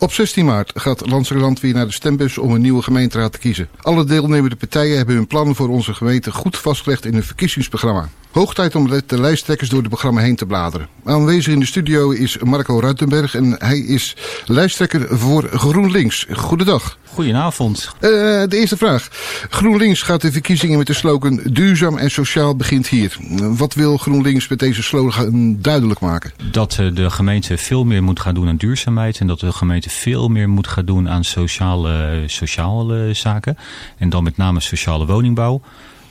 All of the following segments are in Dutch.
Op 16 maart gaat Landserland weer naar de stembus om een nieuwe gemeenteraad te kiezen. Alle deelnemende partijen hebben hun plannen voor onze gemeente goed vastgelegd in hun verkiezingsprogramma. Hoog tijd om de lijsttrekkers door het programma heen te bladeren. Aanwezig in de studio is Marco Ruitenberg en hij is lijsttrekker voor GroenLinks. Goedendag. Goedenavond. Uh, de eerste vraag. GroenLinks gaat de verkiezingen met de slogan Duurzaam en sociaal begint hier. Wat wil GroenLinks met deze slogan duidelijk maken? Dat eh, de gemeente veel meer moet gaan doen aan duurzaamheid en dat de gemeente veel meer moet gaan doen aan sociale, sociale zaken. En dan met name sociale woningbouw.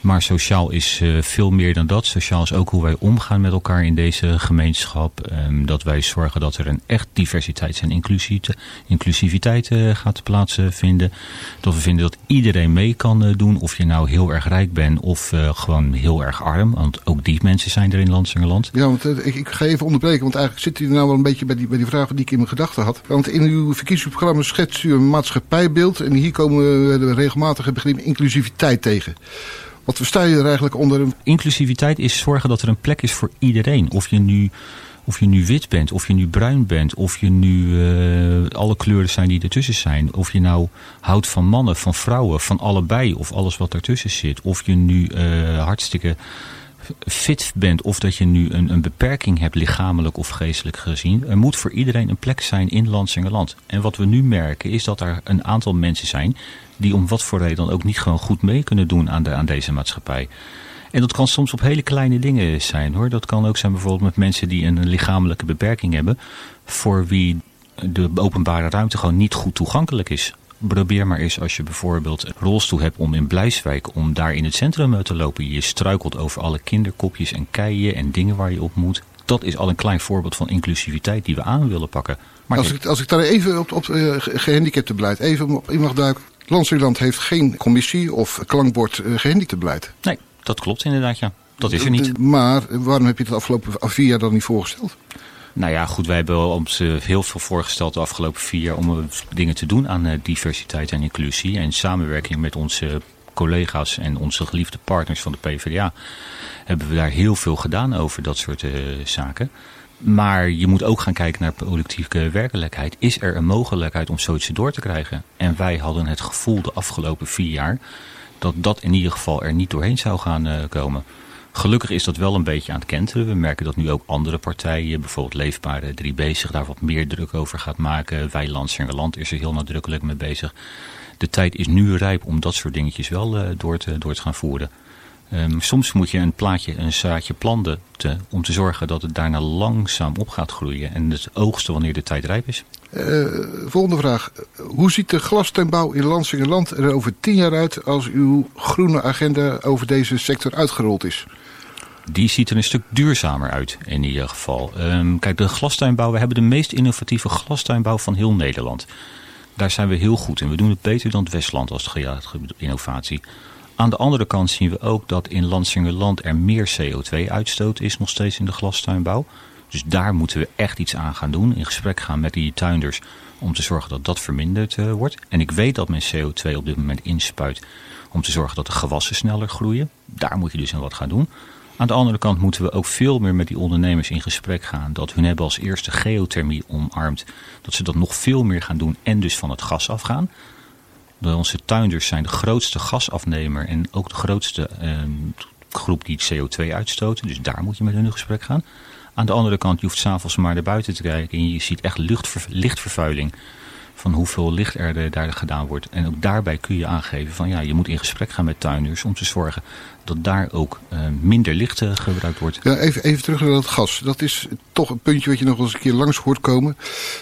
Maar sociaal is uh, veel meer dan dat. Sociaal is ook hoe wij omgaan met elkaar in deze gemeenschap. Um, dat wij zorgen dat er een echt diversiteit en inclusiviteit uh, gaat plaatsvinden. Dat we vinden dat iedereen mee kan uh, doen. Of je nou heel erg rijk bent of gewoon heel erg arm. Want ook die mensen zijn er in Landsingerland. Ja, want ik, ik, ga even onderbreken. Want eigenlijk zit u nou wel een beetje bij die, bij die vragen die ik in mijn gedachten had. Want in uw verkiezingsprogramma schetst u een maatschappijbeeld. En hier komen we regelmatig het begrip inclusiviteit tegen. Wat versta je er eigenlijk onder? Inclusiviteit is zorgen dat er een plek is voor iedereen. Of je nu, of je nu wit bent, of je nu bruin bent, of je nu uh, alle kleuren zijn die ertussen zijn. Of je nou houdt van mannen, van vrouwen, van allebei, of alles wat ertussen zit. Of je nu uh, hartstikke fit bent of dat je nu een, een beperking hebt, lichamelijk of geestelijk gezien. Er moet voor iedereen een plek zijn in Landsingerland. En wat we nu merken is dat er een aantal mensen zijn die om wat voor reden dan ook niet gewoon goed mee kunnen doen aan, de, aan deze maatschappij. En dat kan soms op hele kleine dingen zijn hoor. Dat kan ook zijn bijvoorbeeld met mensen die een lichamelijke beperking hebben. Voor wie de openbare ruimte gewoon niet goed toegankelijk is. Probeer maar eens als je bijvoorbeeld een rolstoel hebt om in Blijswijk, om daar in het centrum eh, te lopen. Je struikelt over alle kinderkopjes en keien en dingen waar je op moet. Dat is al een klein voorbeeld van inclusiviteit die we aan willen pakken. Maar als, ik, als ik daar even op, op uh, gehandicaptenbeleid even op in mag duiken. Landsuurland heeft geen commissie of klankbord uh, gehandicaptenbeleid. Nee, dat klopt inderdaad ja. Dat is er niet. Maar waarom heb je het afgelopen vier jaar dan niet voorgesteld? Nou ja, goed, wij hebben ons heel veel voorgesteld de afgelopen vier jaar om eh, dingen te doen aan eh, diversiteit en inclusie. En samenwerking met onze collega's en onze geliefde partners van de PvdA hebben we daar heel veel gedaan over dat soort uh, zaken. Maar je moet ook gaan kijken naar politieke werkelijkheid. Is er een mogelijkheid om zoiets door te krijgen? En wij hadden het gevoel de afgelopen vier jaar dat dat in ieder geval er niet doorheen zou gaan komen. Gelukkig is dat wel een beetje aan het kenteren. We merken dat nu ook andere partijen, bijvoorbeeld Leefbare 3 bezig, daar wat meer druk over gaat maken. Wij Land is er heel nadrukkelijk mee bezig. De tijd is nu rijp om dat soort dingetjes wel uh, door, te, door te gaan voeren. Um, soms moet je een plaatje, een zaadje planten te, om te zorgen dat het daarna langzaam op gaat groeien. En het oogsten wanneer de tijd rijp is. Uh, volgende vraag. Hoe ziet de glastuinbouw in Landsingerland er over tien jaar uit als uw groene agenda over deze sector uitgerold is? Die ziet er een stuk duurzamer uit in ieder geval. Um, kijk, de glastuinbouw, we hebben de meest innovatieve glastuinbouw van heel Nederland. Daar zijn we heel goed in. We doen het beter dan het Westland als het innovatie. Aan de andere kant zien we ook dat in Landsingerland er meer CO2-uitstoot is nog steeds in de glastuinbouw. Dus daar moeten we echt iets aan gaan doen. In gesprek gaan met die tuinders om te zorgen dat dat verminderd uh, wordt. En ik weet dat men CO2 op dit moment inspuit om te zorgen dat de gewassen sneller groeien. Daar moet je dus in wat gaan doen. Aan de andere kant moeten we ook veel meer met die ondernemers in gesprek gaan. Dat hun hebben als eerste geothermie omarmd. Dat ze dat nog veel meer gaan doen en dus van het gas afgaan. Onze tuinders zijn de grootste gasafnemer en ook de grootste eh, groep die CO2 uitstoten. Dus daar moet je met hun in gesprek gaan. Aan de andere kant, je hoeft s'avonds maar naar buiten te kijken en je ziet echt lichtvervuiling van hoeveel licht er daar gedaan wordt. En ook daarbij kun je aangeven van ja, je moet in gesprek gaan met tuinders om te zorgen dat daar ook uh, minder licht uh, gebruikt wordt. Ja, even, even terug naar dat gas. Dat is toch een puntje wat je nog eens een keer langs hoort komen.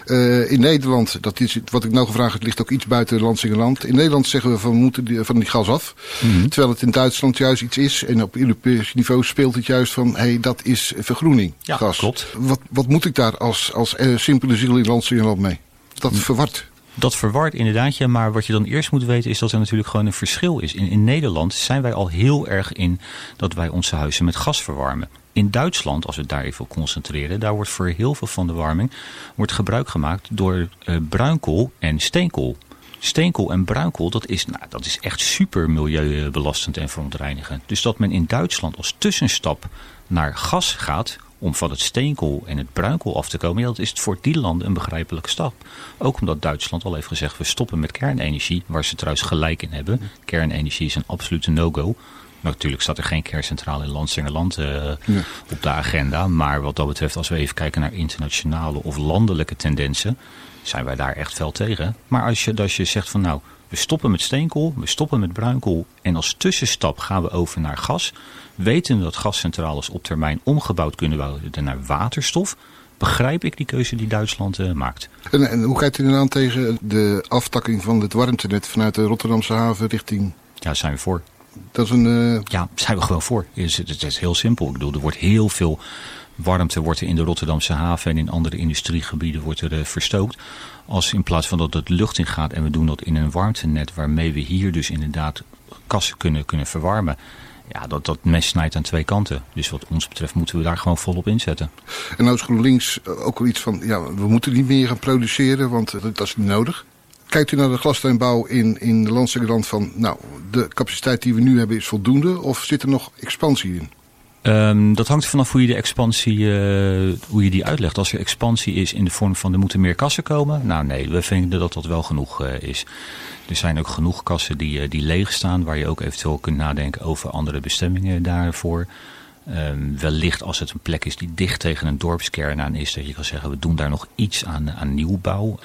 Uh, in Nederland, dat is wat ik nou gevraagd heb, ligt ook iets buiten Landsingerland. In Nederland zeggen we van we moeten die, van die gas af. Mm -hmm. Terwijl het in Duitsland juist iets is. En op Europees niveau speelt het juist van, hé, hey, dat is vergroening, ja, gas. klopt. Wat, wat moet ik daar als, als simpele ziel in Landsingerland mee? Dat verward. Dat verwart inderdaad, ja, maar wat je dan eerst moet weten is dat er natuurlijk gewoon een verschil is. In, in Nederland zijn wij al heel erg in dat wij onze huizen met gas verwarmen. In Duitsland, als we het daar even op concentreren, daar wordt voor heel veel van de warming wordt gebruik gemaakt door uh, bruinkool en steenkool. Steenkool en bruinkool, dat is, nou, dat is echt super milieubelastend en verontreinigend. Dus dat men in Duitsland als tussenstap naar gas gaat om van het steenkool en het bruinkool af te komen, ja, dat is voor die landen een begrijpelijke stap. Ook omdat Duitsland al heeft gezegd, we stoppen met kernenergie, waar ze trouwens gelijk in hebben. Kernenergie is een absolute no-go. Natuurlijk staat er geen kerncentrale in Landsingerland uh, ja. op de agenda. Maar wat dat betreft, als we even kijken naar internationale of landelijke tendensen, zijn wij daar echt fel tegen. Maar als je, als je zegt van nou, we stoppen met steenkool, we stoppen met bruinkool en als tussenstap gaan we over naar gas. Weten we dat gascentrales op termijn omgebouwd kunnen worden naar waterstof, begrijp ik die keuze die Duitsland uh, maakt. En, en, hoe kijkt u dan aan tegen de aftakking van het warmtenet vanuit de Rotterdamse haven richting... Ja, zijn we voor. Dat is een... Uh... Ja, zijn we gewoon voor. Het is, het is heel simpel. Ik bedoel, er wordt heel veel warmte wordt er in de Rotterdamse haven en in andere industriegebieden wordt er uh, verstookt. Als in plaats van dat het lucht in gaat en we doen dat in een warmtenet waarmee we hier dus inderdaad kassen kunnen, kunnen verwarmen. Ja, dat, dat mes snijdt aan twee kanten. Dus wat ons betreft moeten we daar gewoon volop inzetten. En nou is GroenLinks ook wel iets van, ja, we moeten niet meer gaan produceren, want dat is niet nodig. Kijkt u naar de glastuinbouw in, in de landelijke land van, nou, de capaciteit die we nu hebben is voldoende of zit er nog expansie in? Um, dat hangt vanaf hoe je de expansie uh, hoe je die uitlegt. Als er expansie is in de vorm van er moeten meer kassen komen. Nou nee, we vinden dat dat wel genoeg uh, is. Er zijn ook genoeg kassen die, uh, die leeg staan. Waar je ook eventueel kunt nadenken over andere bestemmingen daarvoor. Um, wellicht als het een plek is die dicht tegen een dorpskern aan is. Dat je kan zeggen we doen daar nog iets aan, aan nieuwbouw.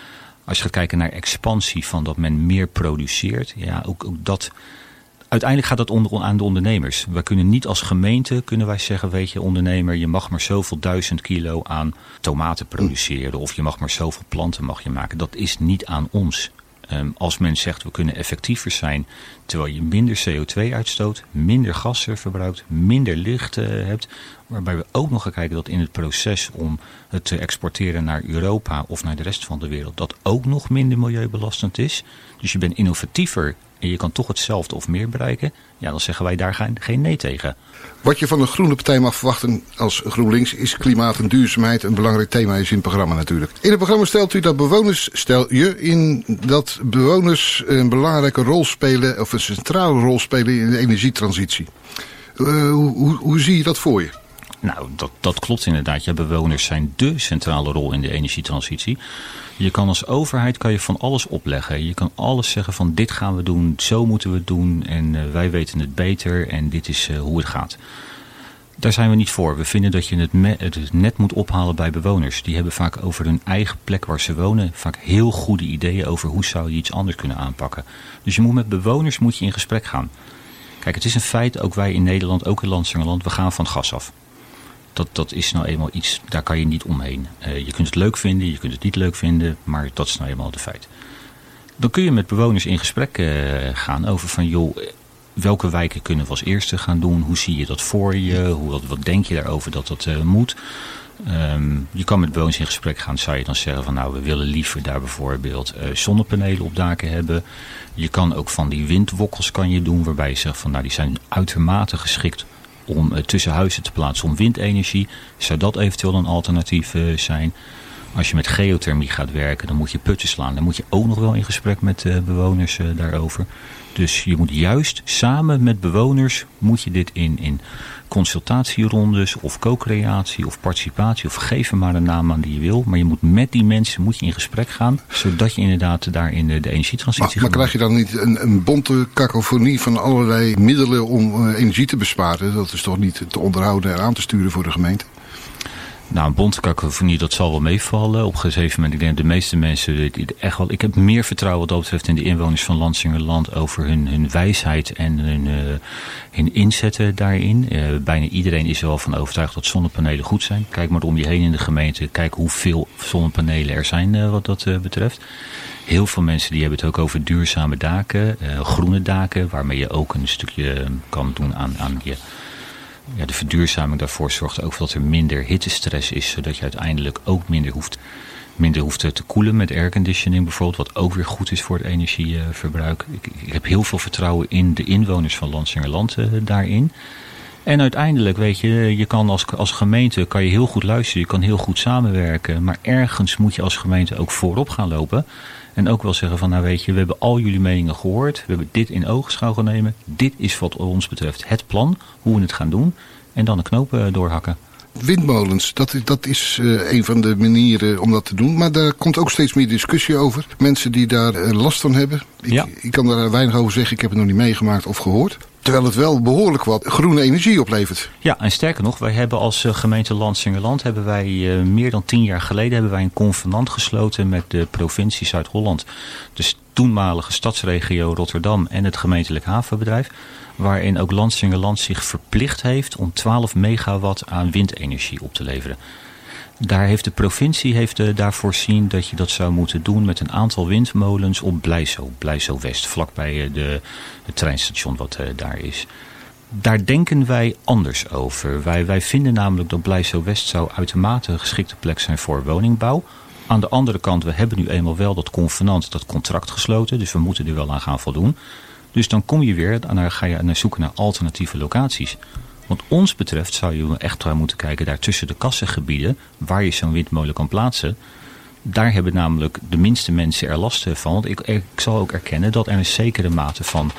Als je gaat kijken naar expansie van dat men meer produceert. Ja, ook, ook dat uiteindelijk gaat dat onder, aan de ondernemers. We kunnen niet als gemeente kunnen wij zeggen, weet je ondernemer, je mag maar zoveel duizend kilo aan tomaten produceren. Of je mag maar zoveel planten mag je maken. Dat is niet aan ons. Um, als men zegt we kunnen effectiever zijn terwijl je minder CO2 uitstoot, minder gas verbruikt, minder licht uh, hebt. Waarbij we ook nog gaan kijken dat in het proces om het te exporteren naar Europa of naar de rest van de wereld, dat ook nog minder milieubelastend is. Dus je bent innovatiever en je kan toch hetzelfde of meer bereiken, ja, dan zeggen wij daar geen, geen nee tegen. Wat je van een groene partij mag verwachten als GroenLinks is klimaat en duurzaamheid een belangrijk thema is in het programma natuurlijk. In het programma stelt u dat bewoners, stel je in dat bewoners een belangrijke rol spelen of centrale rol spelen in de energietransitie. Uh, hoe, hoe, zie je dat voor je? Nou, dat, dat klopt inderdaad. Ja, bewoners zijn dé centrale rol in de energietransitie. Je kan als overheid kan je van alles opleggen. Je kan alles zeggen van dit gaan we doen, zo moeten we het doen en uh, wij weten het beter en dit is uh, hoe het gaat. Daar zijn we niet voor. We vinden dat je het, net moet ophalen bij bewoners. Die hebben vaak over hun eigen plek waar ze wonen vaak heel goede ideeën over hoe zou je iets anders kunnen aanpakken. Dus je moet met bewoners moet je in gesprek gaan. Kijk, het is een feit, ook wij in Nederland, ook in Landsingerland, we gaan van gas af dat, dat is nou eenmaal iets, daar kan je niet omheen. Uh, je kunt het leuk vinden, je kunt het niet leuk vinden, maar dat is nou eenmaal de feit. Dan kun je met bewoners in gesprek uh, gaan over van joh, welke wijken kunnen we als eerste gaan doen? Hoe zie je dat voor je? Hoe, wat, denk je daarover dat dat uh, moet? Um, je kan met bewoners in gesprek gaan, zou je dan zeggen van nou we willen liever daar bijvoorbeeld uh, zonnepanelen op daken hebben. Je kan ook van die windwokkels kan je doen waarbij je zegt van nou die zijn uitermate geschikt om uh, tussen huizen te plaatsen om windenergie. Zou dat eventueel een alternatief zijn? Als je met geothermie gaat werken, dan moet je putten slaan. Dan moet je ook nog wel in gesprek met bewoners daarover. Dus je moet juist samen met bewoners, moet je dit in, in consultatierondes of co-creatie of participatie of geef er maar een naam aan die je wil. Maar je moet met die mensen moet je in gesprek gaan, zodat je inderdaad daar in de, de energietransitie maar, maar krijg je dan niet een, een bonte kakofonie van allerlei middelen om uh, energie te besparen? Dat is toch niet te onderhouden en aan te sturen voor de gemeente? Nou, een bondkakofonie, dat zal wel meevallen. Op een gegeven moment, ik denk de meeste mensen, echt wel, ik heb meer vertrouwen wat dat betreft in de inwoners van Landsingerland over hun, hun wijsheid en hun, uh, hun inzetten daarin. Uh, bijna iedereen is er wel van overtuigd dat zonnepanelen goed zijn. Kijk maar om je heen in de gemeente, kijk hoeveel zonnepanelen er zijn uh, wat dat betreft. Heel veel mensen die hebben het ook over duurzame daken, groene daken, waarmee je ook een stukje kan doen aan, aan je ja, de verduurzaming daarvoor zorgt ook dat er minder hittestress is. Zodat je uiteindelijk ook minder hoeft, minder hoeft te koelen met airconditioning bijvoorbeeld. Wat ook weer goed is voor het energieverbruik. Ik, ik heb heel veel vertrouwen in de inwoners van Landsingerland uh, daarin. En uiteindelijk, weet je, je kan als, als gemeente kan je heel goed luisteren. Je kan heel goed samenwerken. Maar ergens moet je als gemeente ook voorop gaan lopen. En ook wel zeggen van, nou weet je, we hebben al jullie meningen gehoord. We hebben dit in oogschouw genomen. Dit is wat ons betreft het plan, hoe we het gaan doen. En dan de knopen doorhakken. Windmolens, dat, is- dat is eh, een van de manieren om dat te doen. Maar daar komt ook steeds meer discussie over. Mensen die daar eh, last van hebben. Ik, Ja. ik kan daar weinig over zeggen, ik heb het nog niet meegemaakt of gehoord. Terwijl het wel behoorlijk wat groene energie oplevert. Ja, en sterker nog, wij hebben als eh, gemeente Landsingerland, hebben wij eh, meer dan tien jaar geleden hebben wij een convenant gesloten met de provincie Zuid-Holland. Dus toenmalige stadsregio Rotterdam en het gemeentelijk havenbedrijf. Waarin ook Landsingerland zich verplicht heeft om 12 megawatt aan windenergie op te leveren. Daar heeft de provincie heeft, eh, daar voorzien dat je dat zou moeten doen met een aantal windmolens op Blijso, Blijso West, vlakbij eh, de, het treinstation wat eh, daar is. Daar denken wij anders over. Wij, wij vinden namelijk dat Blijso West zou uitermate een geschikte plek zijn voor woningbouw. Aan de andere kant, we hebben nu eenmaal wel dat convenant, dat contract gesloten. Dus we moeten er wel aan gaan voldoen. Dus dan kom je weer, dan ga je naar zoeken naar alternatieve locaties. Wat ons betreft zou je echt wel moeten kijken daar tussen de kassengebieden, waar je zo'n windmolen kan plaatsen. Daar hebben namelijk de minste mensen er last van. Want ik, ik zal ook erkennen dat er een zekere mate van,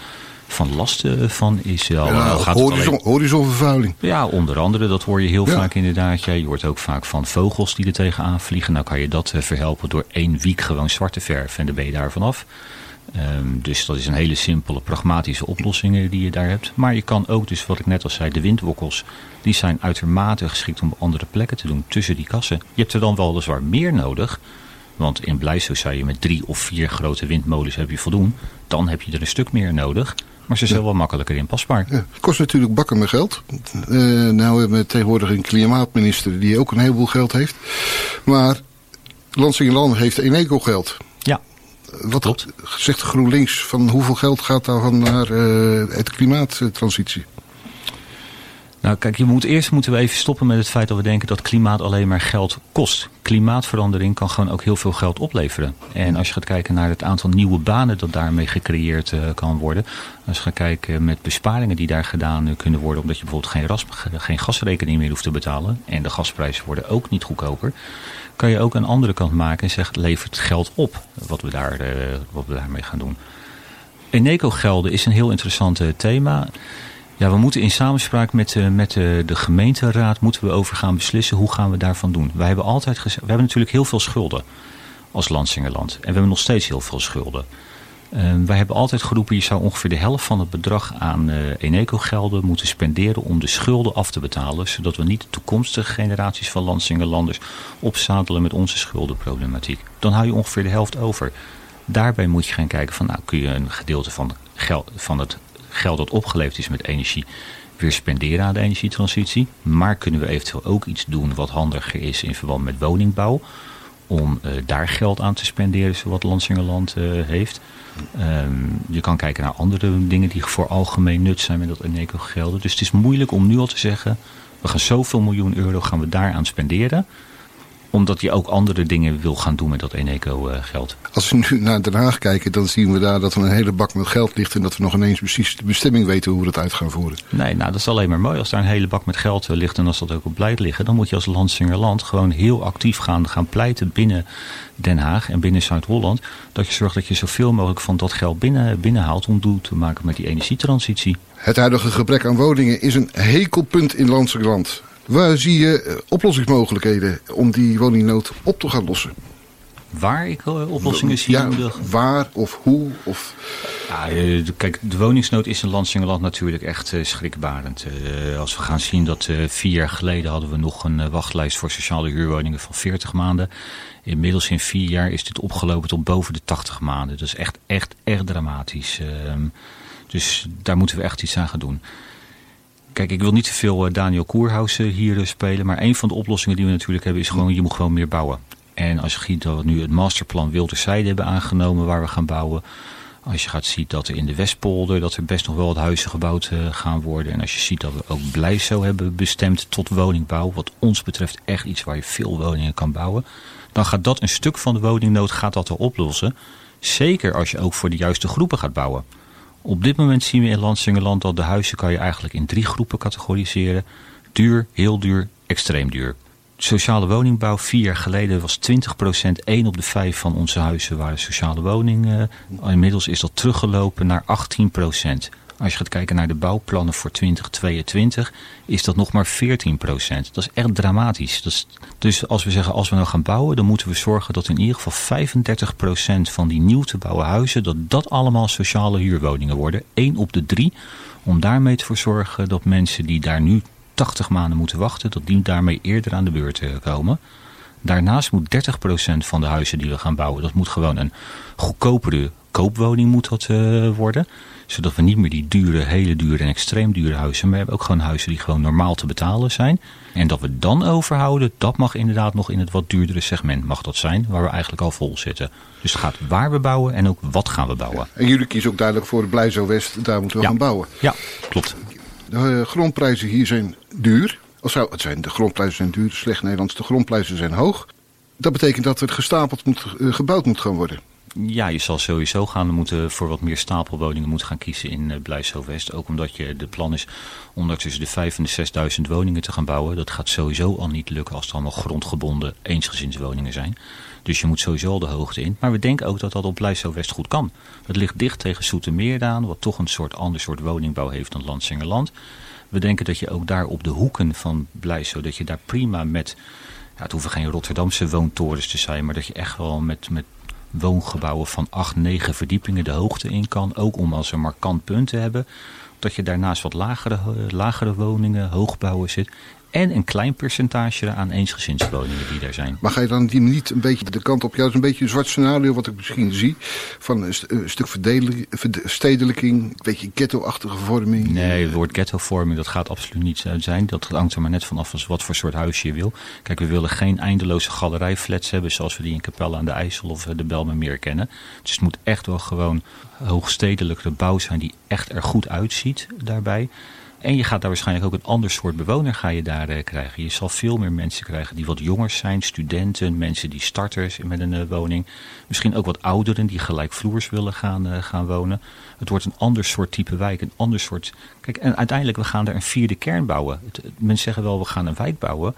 van last eh, van is. Ja, Ja, al gaat alleen- horizonvervuiling. ja, onder andere. Dat hoor je heel Ja. vaak inderdaad. Ja, je hoort ook vaak van vogels die er tegenaan vliegen. Nou kan je dat eh, verhelpen door één wiek gewoon zwarte verf en dan ben je daar vanaf. Ehm, dus dat is een hele simpele, pragmatische oplossing eh, die je daar hebt. Maar je kan ook, dus wat ik net al zei, de windwokkels, die zijn uitermate geschikt om op andere plekken te doen, tussen die kassen. Je hebt er dan weliswaar meer nodig. Want in Blijso zou je met drie of vier grote windmolens heb je voldoen. Dan heb je er een stuk meer nodig. Maar ze zijn wel makkelijker inpasbaar. Ja, het kost natuurlijk bakken met geld. Eh, nou hebben we tegenwoordig een klimaatminister die ook een heleboel geld heeft. Maar Landsingerland heeft Eneco geld. Wat Klopt. zegt GroenLinks van hoeveel geld gaat daarvan naar eh, het klimaattransitie? Nou kijk, je moet, eerst moeten we even stoppen met het feit dat we denken dat klimaat alleen maar geld kost. Klimaatverandering kan gewoon ook heel veel geld opleveren. En als je gaat kijken naar het aantal nieuwe banen dat daarmee gecreëerd eh, kan worden. Als je gaat kijken met besparingen die daar gedaan eh, kunnen worden. Omdat je bijvoorbeeld geen, ras, geen gasrekening meer hoeft te betalen. En de gasprijzen worden ook niet goedkoper. Kan je ook een andere kant maken en zeggen levert geld op wat we, daar, eh, wat we daarmee gaan doen. Eneco-gelden is een heel interessant thema. Ja, we moeten in samenspraak met, eh, met eh, de gemeenteraad moeten we over gaan beslissen hoe gaan we daarvan doen. Wij hebben altijd we hebben natuurlijk heel veel schulden als Landsingerland. En we hebben nog steeds heel veel schulden. Eh, wij hebben altijd geroepen, je zou ongeveer de helft van het bedrag aan eh Eneco-gelden moeten spenderen om de schulden af te betalen. Zodat we niet de toekomstige generaties van Landsingerlanders opzadelen met onze schuldenproblematiek. Dan hou je ongeveer de helft over. Daarbij moet je gaan kijken van, nou kun je een gedeelte van, van het geld dat opgeleverd is met energie weer spenderen aan de energietransitie. Maar kunnen we eventueel ook iets doen wat handiger is in verband met woningbouw. Om eh, daar geld aan te spenderen, zoals Landsingerland eh, heeft. Ehm, je kan kijken naar andere dingen die voor algemeen nut zijn met dat Eneco gelden. Dus het is moeilijk om nu al te zeggen, we gaan zoveel miljoen euro gaan we daaraan spenderen. Omdat je ook andere dingen wil gaan doen met dat Eneco eh, geld. Als we nu naar Den Haag kijken, dan zien we daar dat er een hele bak met geld ligt. En dat we nog ineens precies de bestemming weten hoe we dat uit gaan voeren. Nee, nou dat is alleen maar mooi als daar een hele bak met geld eh, ligt en als dat ook op blijft liggen. Dan moet je als Landsingerland gewoon heel actief gaan, gaan pleiten binnen Den Haag en binnen Zuid-Holland. Dat je zorgt dat je zoveel mogelijk van dat geld binnen, binnenhaalt om doel te maken met die energietransitie. Het huidige gebrek aan woningen is een hekelpunt in Landsingerland. Waar zie je eh, oplossingsmogelijkheden om die woningnood op te gaan lossen? Waar ik eh, oplossingen zie. Ja, waar of hoe? Of... Ja, eh, kijk, de woningsnood is in Landsingerland natuurlijk echt schrikbarend. Als we gaan zien dat vier jaar geleden hadden we nog een wachtlijst voor sociale huurwoningen van 40 maanden. Inmiddels in vier jaar is dit opgelopen tot boven de 80 maanden. Dat is echt, echt, echt dramatisch. Ehm, dus daar moeten we echt iets aan gaan doen. Kijk, ik wil niet te veel eh, Daniel Koerhuis hier eh, spelen. Maar een van de oplossingen die we natuurlijk hebben is gewoon, je moet gewoon meer bouwen. En als je ziet dat we nu het masterplan Wilderzijde hebben aangenomen waar we gaan bouwen. Als je gaat zien dat er in de Westpolder dat er best nog wel wat huizen gebouwd eh, gaan worden. En als je ziet dat we ook Blijso hebben bestemd tot woningbouw. Wat ons betreft echt iets waar je veel woningen kan bouwen. Dan gaat dat een stuk van de woningnood gaat dat al oplossen. Zeker als je ook voor de juiste groepen gaat bouwen. Op dit moment zien we in Landsingerland dat de huizen kan je eigenlijk in drie groepen categoriseren. Duur, heel duur, extreem duur. Sociale woningbouw, vier jaar geleden was 20%, 1 op de 5 van onze huizen waren sociale woningen. Inmiddels is dat teruggelopen naar 18%. Als je gaat kijken naar de bouwplannen voor 2022, is dat nog maar 14 procent. Dat is echt dramatisch. Dus als we zeggen, als we nou gaan bouwen, dan moeten we zorgen dat in ieder geval 35 procent van die nieuw te bouwen huizen, dat dat allemaal sociale huurwoningen worden. 1 op de 3. Om daarmee te zorgen dat mensen die daar nu 80 maanden moeten wachten, dat die daarmee eerder aan de beurt eh, komen. Daarnaast moet 30% van de huizen die we gaan bouwen, dat moet gewoon een goedkopere koopwoning moet dat, uh, worden. Zodat we niet meer die dure, hele dure en extreem dure huizen, maar we hebben ook gewoon huizen die gewoon normaal te betalen zijn. En dat we dan overhouden, dat mag inderdaad nog in het wat duurdere segment mag dat zijn, waar we eigenlijk al vol zitten. Dus het gaat waar we bouwen en ook wat gaan we bouwen. En jullie kiezen ook duidelijk voor Blijzo West, daar moeten we gaan bouwen. Ja, klopt. De uh, grondprijzen hier zijn duur. Of zou het zijn, de grondprijzen zijn duur, slecht Nederlands, de grondprijzen zijn hoog. Dat betekent dat er gestapeld moet, uh, gebouwd moet gaan worden. Ja, je zal sowieso gaan moeten voor wat meer stapelwoningen moeten gaan kiezen in uh, Blijshoofd West. Ook omdat je de plan is om tussen de 5 en de 6.000 woningen te gaan bouwen. Dat gaat sowieso al niet lukken als het allemaal grondgebonden eensgezinswoningen zijn. Dus je moet sowieso al de hoogte in. Maar we denken ook dat dat op Blijshoofd West goed kan. Het ligt dicht tegen Soetermeer aan, wat toch een soort ander soort woningbouw heeft dan Landsingerland. We denken dat je ook daar op de hoeken van Blijso, dat je daar prima met, ja, het hoeven geen Rotterdamse woontorens te zijn, maar dat je echt wel met, met woongebouwen van 8, 9 verdiepingen de hoogte in kan. Ook om als een markant punt te hebben. Dat je daarnaast wat lagere, lagere woningen, hoogbouwen zit. En een klein percentage aan eensgezinswoningen die daar zijn. Maar ga je dan die niet een beetje de kant op? Ja, dat is een beetje een zwart scenario wat ik misschien zie. Van een, st een stuk stedelijking, een beetje ghetto-achtige vorming. Nee, het woord ghetto-vorming, dat gaat absoluut niet zijn. Dat hangt er maar net vanaf wat voor soort huis je wil. Kijk, we willen geen eindeloze galerijflats hebben zoals we die in Capelle aan de IJssel of de Belmermeer kennen. Dus het moet echt wel gewoon hoogstedelijke bouw zijn die echt er goed uitziet daarbij. En je gaat daar waarschijnlijk ook een ander soort bewoner ga je daar uh, krijgen. Je zal veel meer mensen krijgen die wat jonger zijn. Studenten, mensen die starters met een uh, woning. Misschien ook wat ouderen die gelijkvloers willen gaan, uh, gaan wonen. Het wordt een ander soort type wijk. Een ander soort... Kijk, en uiteindelijk we gaan daar een vierde kern bouwen. Het, mensen zeggen wel we gaan een wijk bouwen.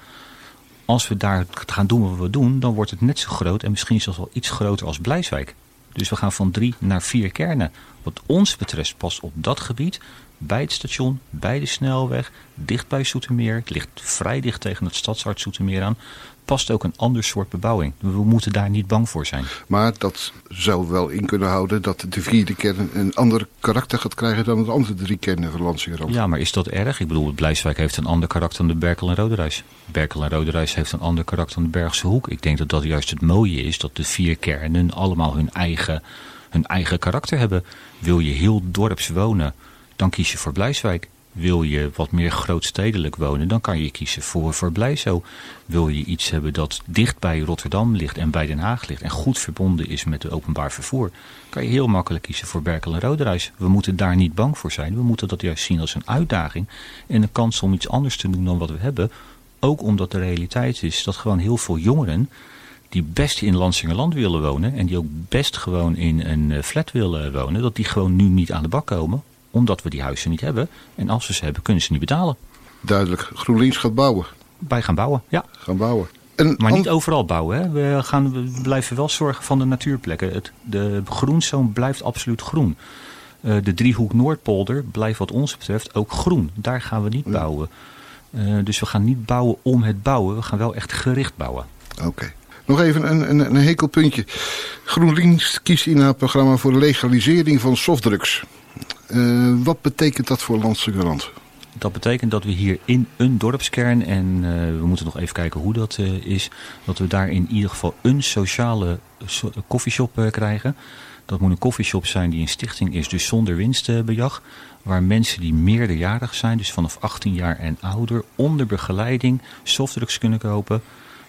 Als we daar gaan doen wat we doen, dan wordt het net zo groot. En misschien zelfs wel iets groter als Blijswijk. Dus we gaan van drie naar vier kernen. Wat ons betreft past op dat gebied bij het station, bij de snelweg, dicht bij Soetermeer. Het ligt vrij dicht tegen het stadsarts Soetermeer aan. Past ook een ander soort bebouwing. We moeten daar niet bang voor zijn. Maar dat zou wel in kunnen houden dat de vierde kern een ander karakter gaat krijgen dan de andere drie kernen van Lansingerland. Ja, maar is dat erg? Ik bedoel, Blijswijk heeft een ander karakter dan de Berkel en Roderijs. Berkel en Roderijs heeft een ander karakter dan de Bergse Hoek. Ik denk dat dat juist het mooie is, dat de vier kernen allemaal hun eigen, hun eigen karakter hebben. Wil je heel dorps wonen dan kies je voor Blijswijk. Wil je wat meer grootstedelijk wonen, dan kan je kiezen voor, voor. Wil je iets hebben dat dicht bij Rotterdam ligt en bij Den Haag ligt en goed verbonden is met het openbaar vervoer, kan je heel makkelijk kiezen voor Berkel en Roderijs. We moeten daar niet bang voor zijn. We moeten dat juist zien als een uitdaging en een kans om iets anders te doen dan wat we hebben. Ook omdat de realiteit is dat gewoon heel veel jongeren die best in Lansingerland willen wonen en die ook best gewoon in een eh, flat willen wonen, dat die gewoon nu niet aan de bak komen omdat we die huizen niet hebben. En als we ze hebben, kunnen ze niet betalen. Duidelijk. GroenLinks gaat bouwen. Wij gaan bouwen, ja. Gaan bouwen. En maar niet overal bouwen. Hè. We, gaan, we blijven wel zorgen van de natuurplekken. Het, de groenzoom blijft absoluut groen. Uh, de driehoek Noordpolder blijft wat ons betreft ook groen. Daar gaan we niet bouwen. Uh, dus we gaan niet bouwen om het bouwen. We gaan wel echt gericht bouwen. Oké. Okay. Nog even een, een, een hekelpuntje. GroenLinks kiest in haar programma voor de legalisering van softdrugs. Uh, wat betekent dat voor Landse Dat betekent dat we hier in een dorpskern, en uh, we moeten nog even kijken hoe dat uh, is, dat we daar in ieder geval een sociale so koffieshop krijgen. Dat moet een koffieshop zijn die een stichting is, dus zonder winstbejag. Waar mensen die meerderjarig zijn, dus vanaf 18 jaar en ouder, onder begeleiding softdrugs kunnen kopen.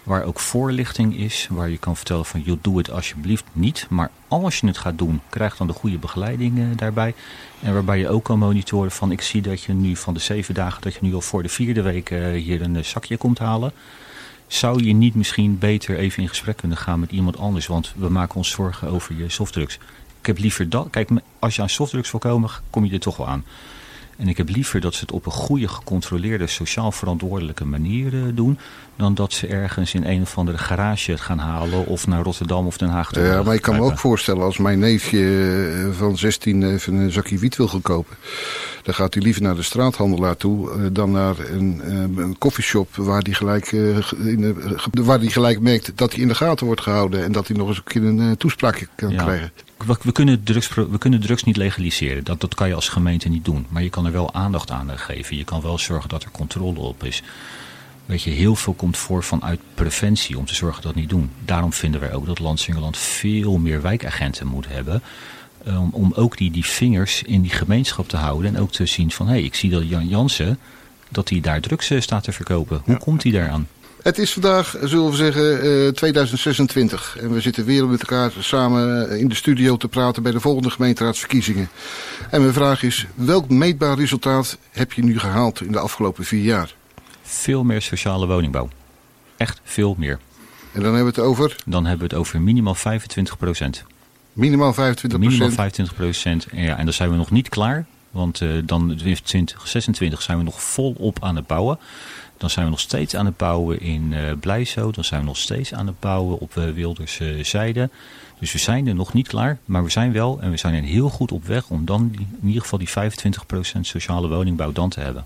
Waar ook voorlichting is, waar je kan vertellen van, joh, doe het alsjeblieft niet. Maar als je het gaat doen, krijg dan de goede begeleiding uh, daarbij. En waarbij je ook kan monitoren van, ik zie dat je nu van de zeven dagen, dat je nu al voor de vierde week uh, hier een uh, zakje komt halen. Zou je niet misschien beter even in gesprek kunnen gaan met iemand anders? Want we maken ons zorgen over je softdrugs. Ik heb liever dat. Kijk, als je aan softdrugs wil komen, kom je er toch wel aan. En ik heb liever dat ze het op een goede, gecontroleerde, sociaal verantwoordelijke manier uh, doen... dan dat ze ergens in een of andere garage het gaan halen of naar Rotterdam of Den Haag toe Ja, maar ik kan me ook voorstellen als mijn neefje van 16 even een zakje wiet wil gaan kopen... Dan gaat hij liever naar de straathandelaar toe uh, dan naar een, uh, een koffieshop waar hij gelijk, in de, waar die gelijk merkt dat hij in de gaten wordt gehouden. En dat hij nog eens een keer een toespraakje kan ja. krijgen. We, we, kunnen drugs, we kunnen drugs niet legaliseren. Dat, dat kan je als gemeente niet doen. Maar je kan er wel aandacht aan geven. Je kan wel zorgen dat er controle op is. Weet je, heel veel komt voor vanuit preventie om te zorgen dat niet doen. Daarom vinden wij ook dat Landsingeland veel meer wijkagenten moet hebben. Um, om ook die, die vingers in die gemeenschap te houden. En ook te zien van, hé, hey, ik zie dat Jan Jansen, dat hij daar drugs staat te verkopen. Hoe ja. komt hij daaraan? Het is vandaag, zullen we zeggen, uh, 2026. En we zitten weer met elkaar samen in de studio te praten bij de volgende gemeenteraadsverkiezingen. En mijn vraag is, welk meetbaar resultaat heb je nu gehaald in de afgelopen vier jaar? Veel meer sociale woningbouw. Echt veel meer. En dan hebben we het over? Dan hebben we het over minimaal 25 procent. Minimaal 25% Minimaal 25 procent. Ja, en dan zijn we nog niet klaar. Want uh, dan in 2026 zijn we nog volop aan het bouwen. Dan zijn we nog steeds aan het bouwen in uh, Blijso. Dan zijn we nog steeds aan het bouwen op uh, Wilderse zijde. Dus we zijn er nog niet klaar. Maar we zijn wel en we zijn er heel goed op weg om dan die, in ieder geval die 25% sociale woningbouw dan te hebben.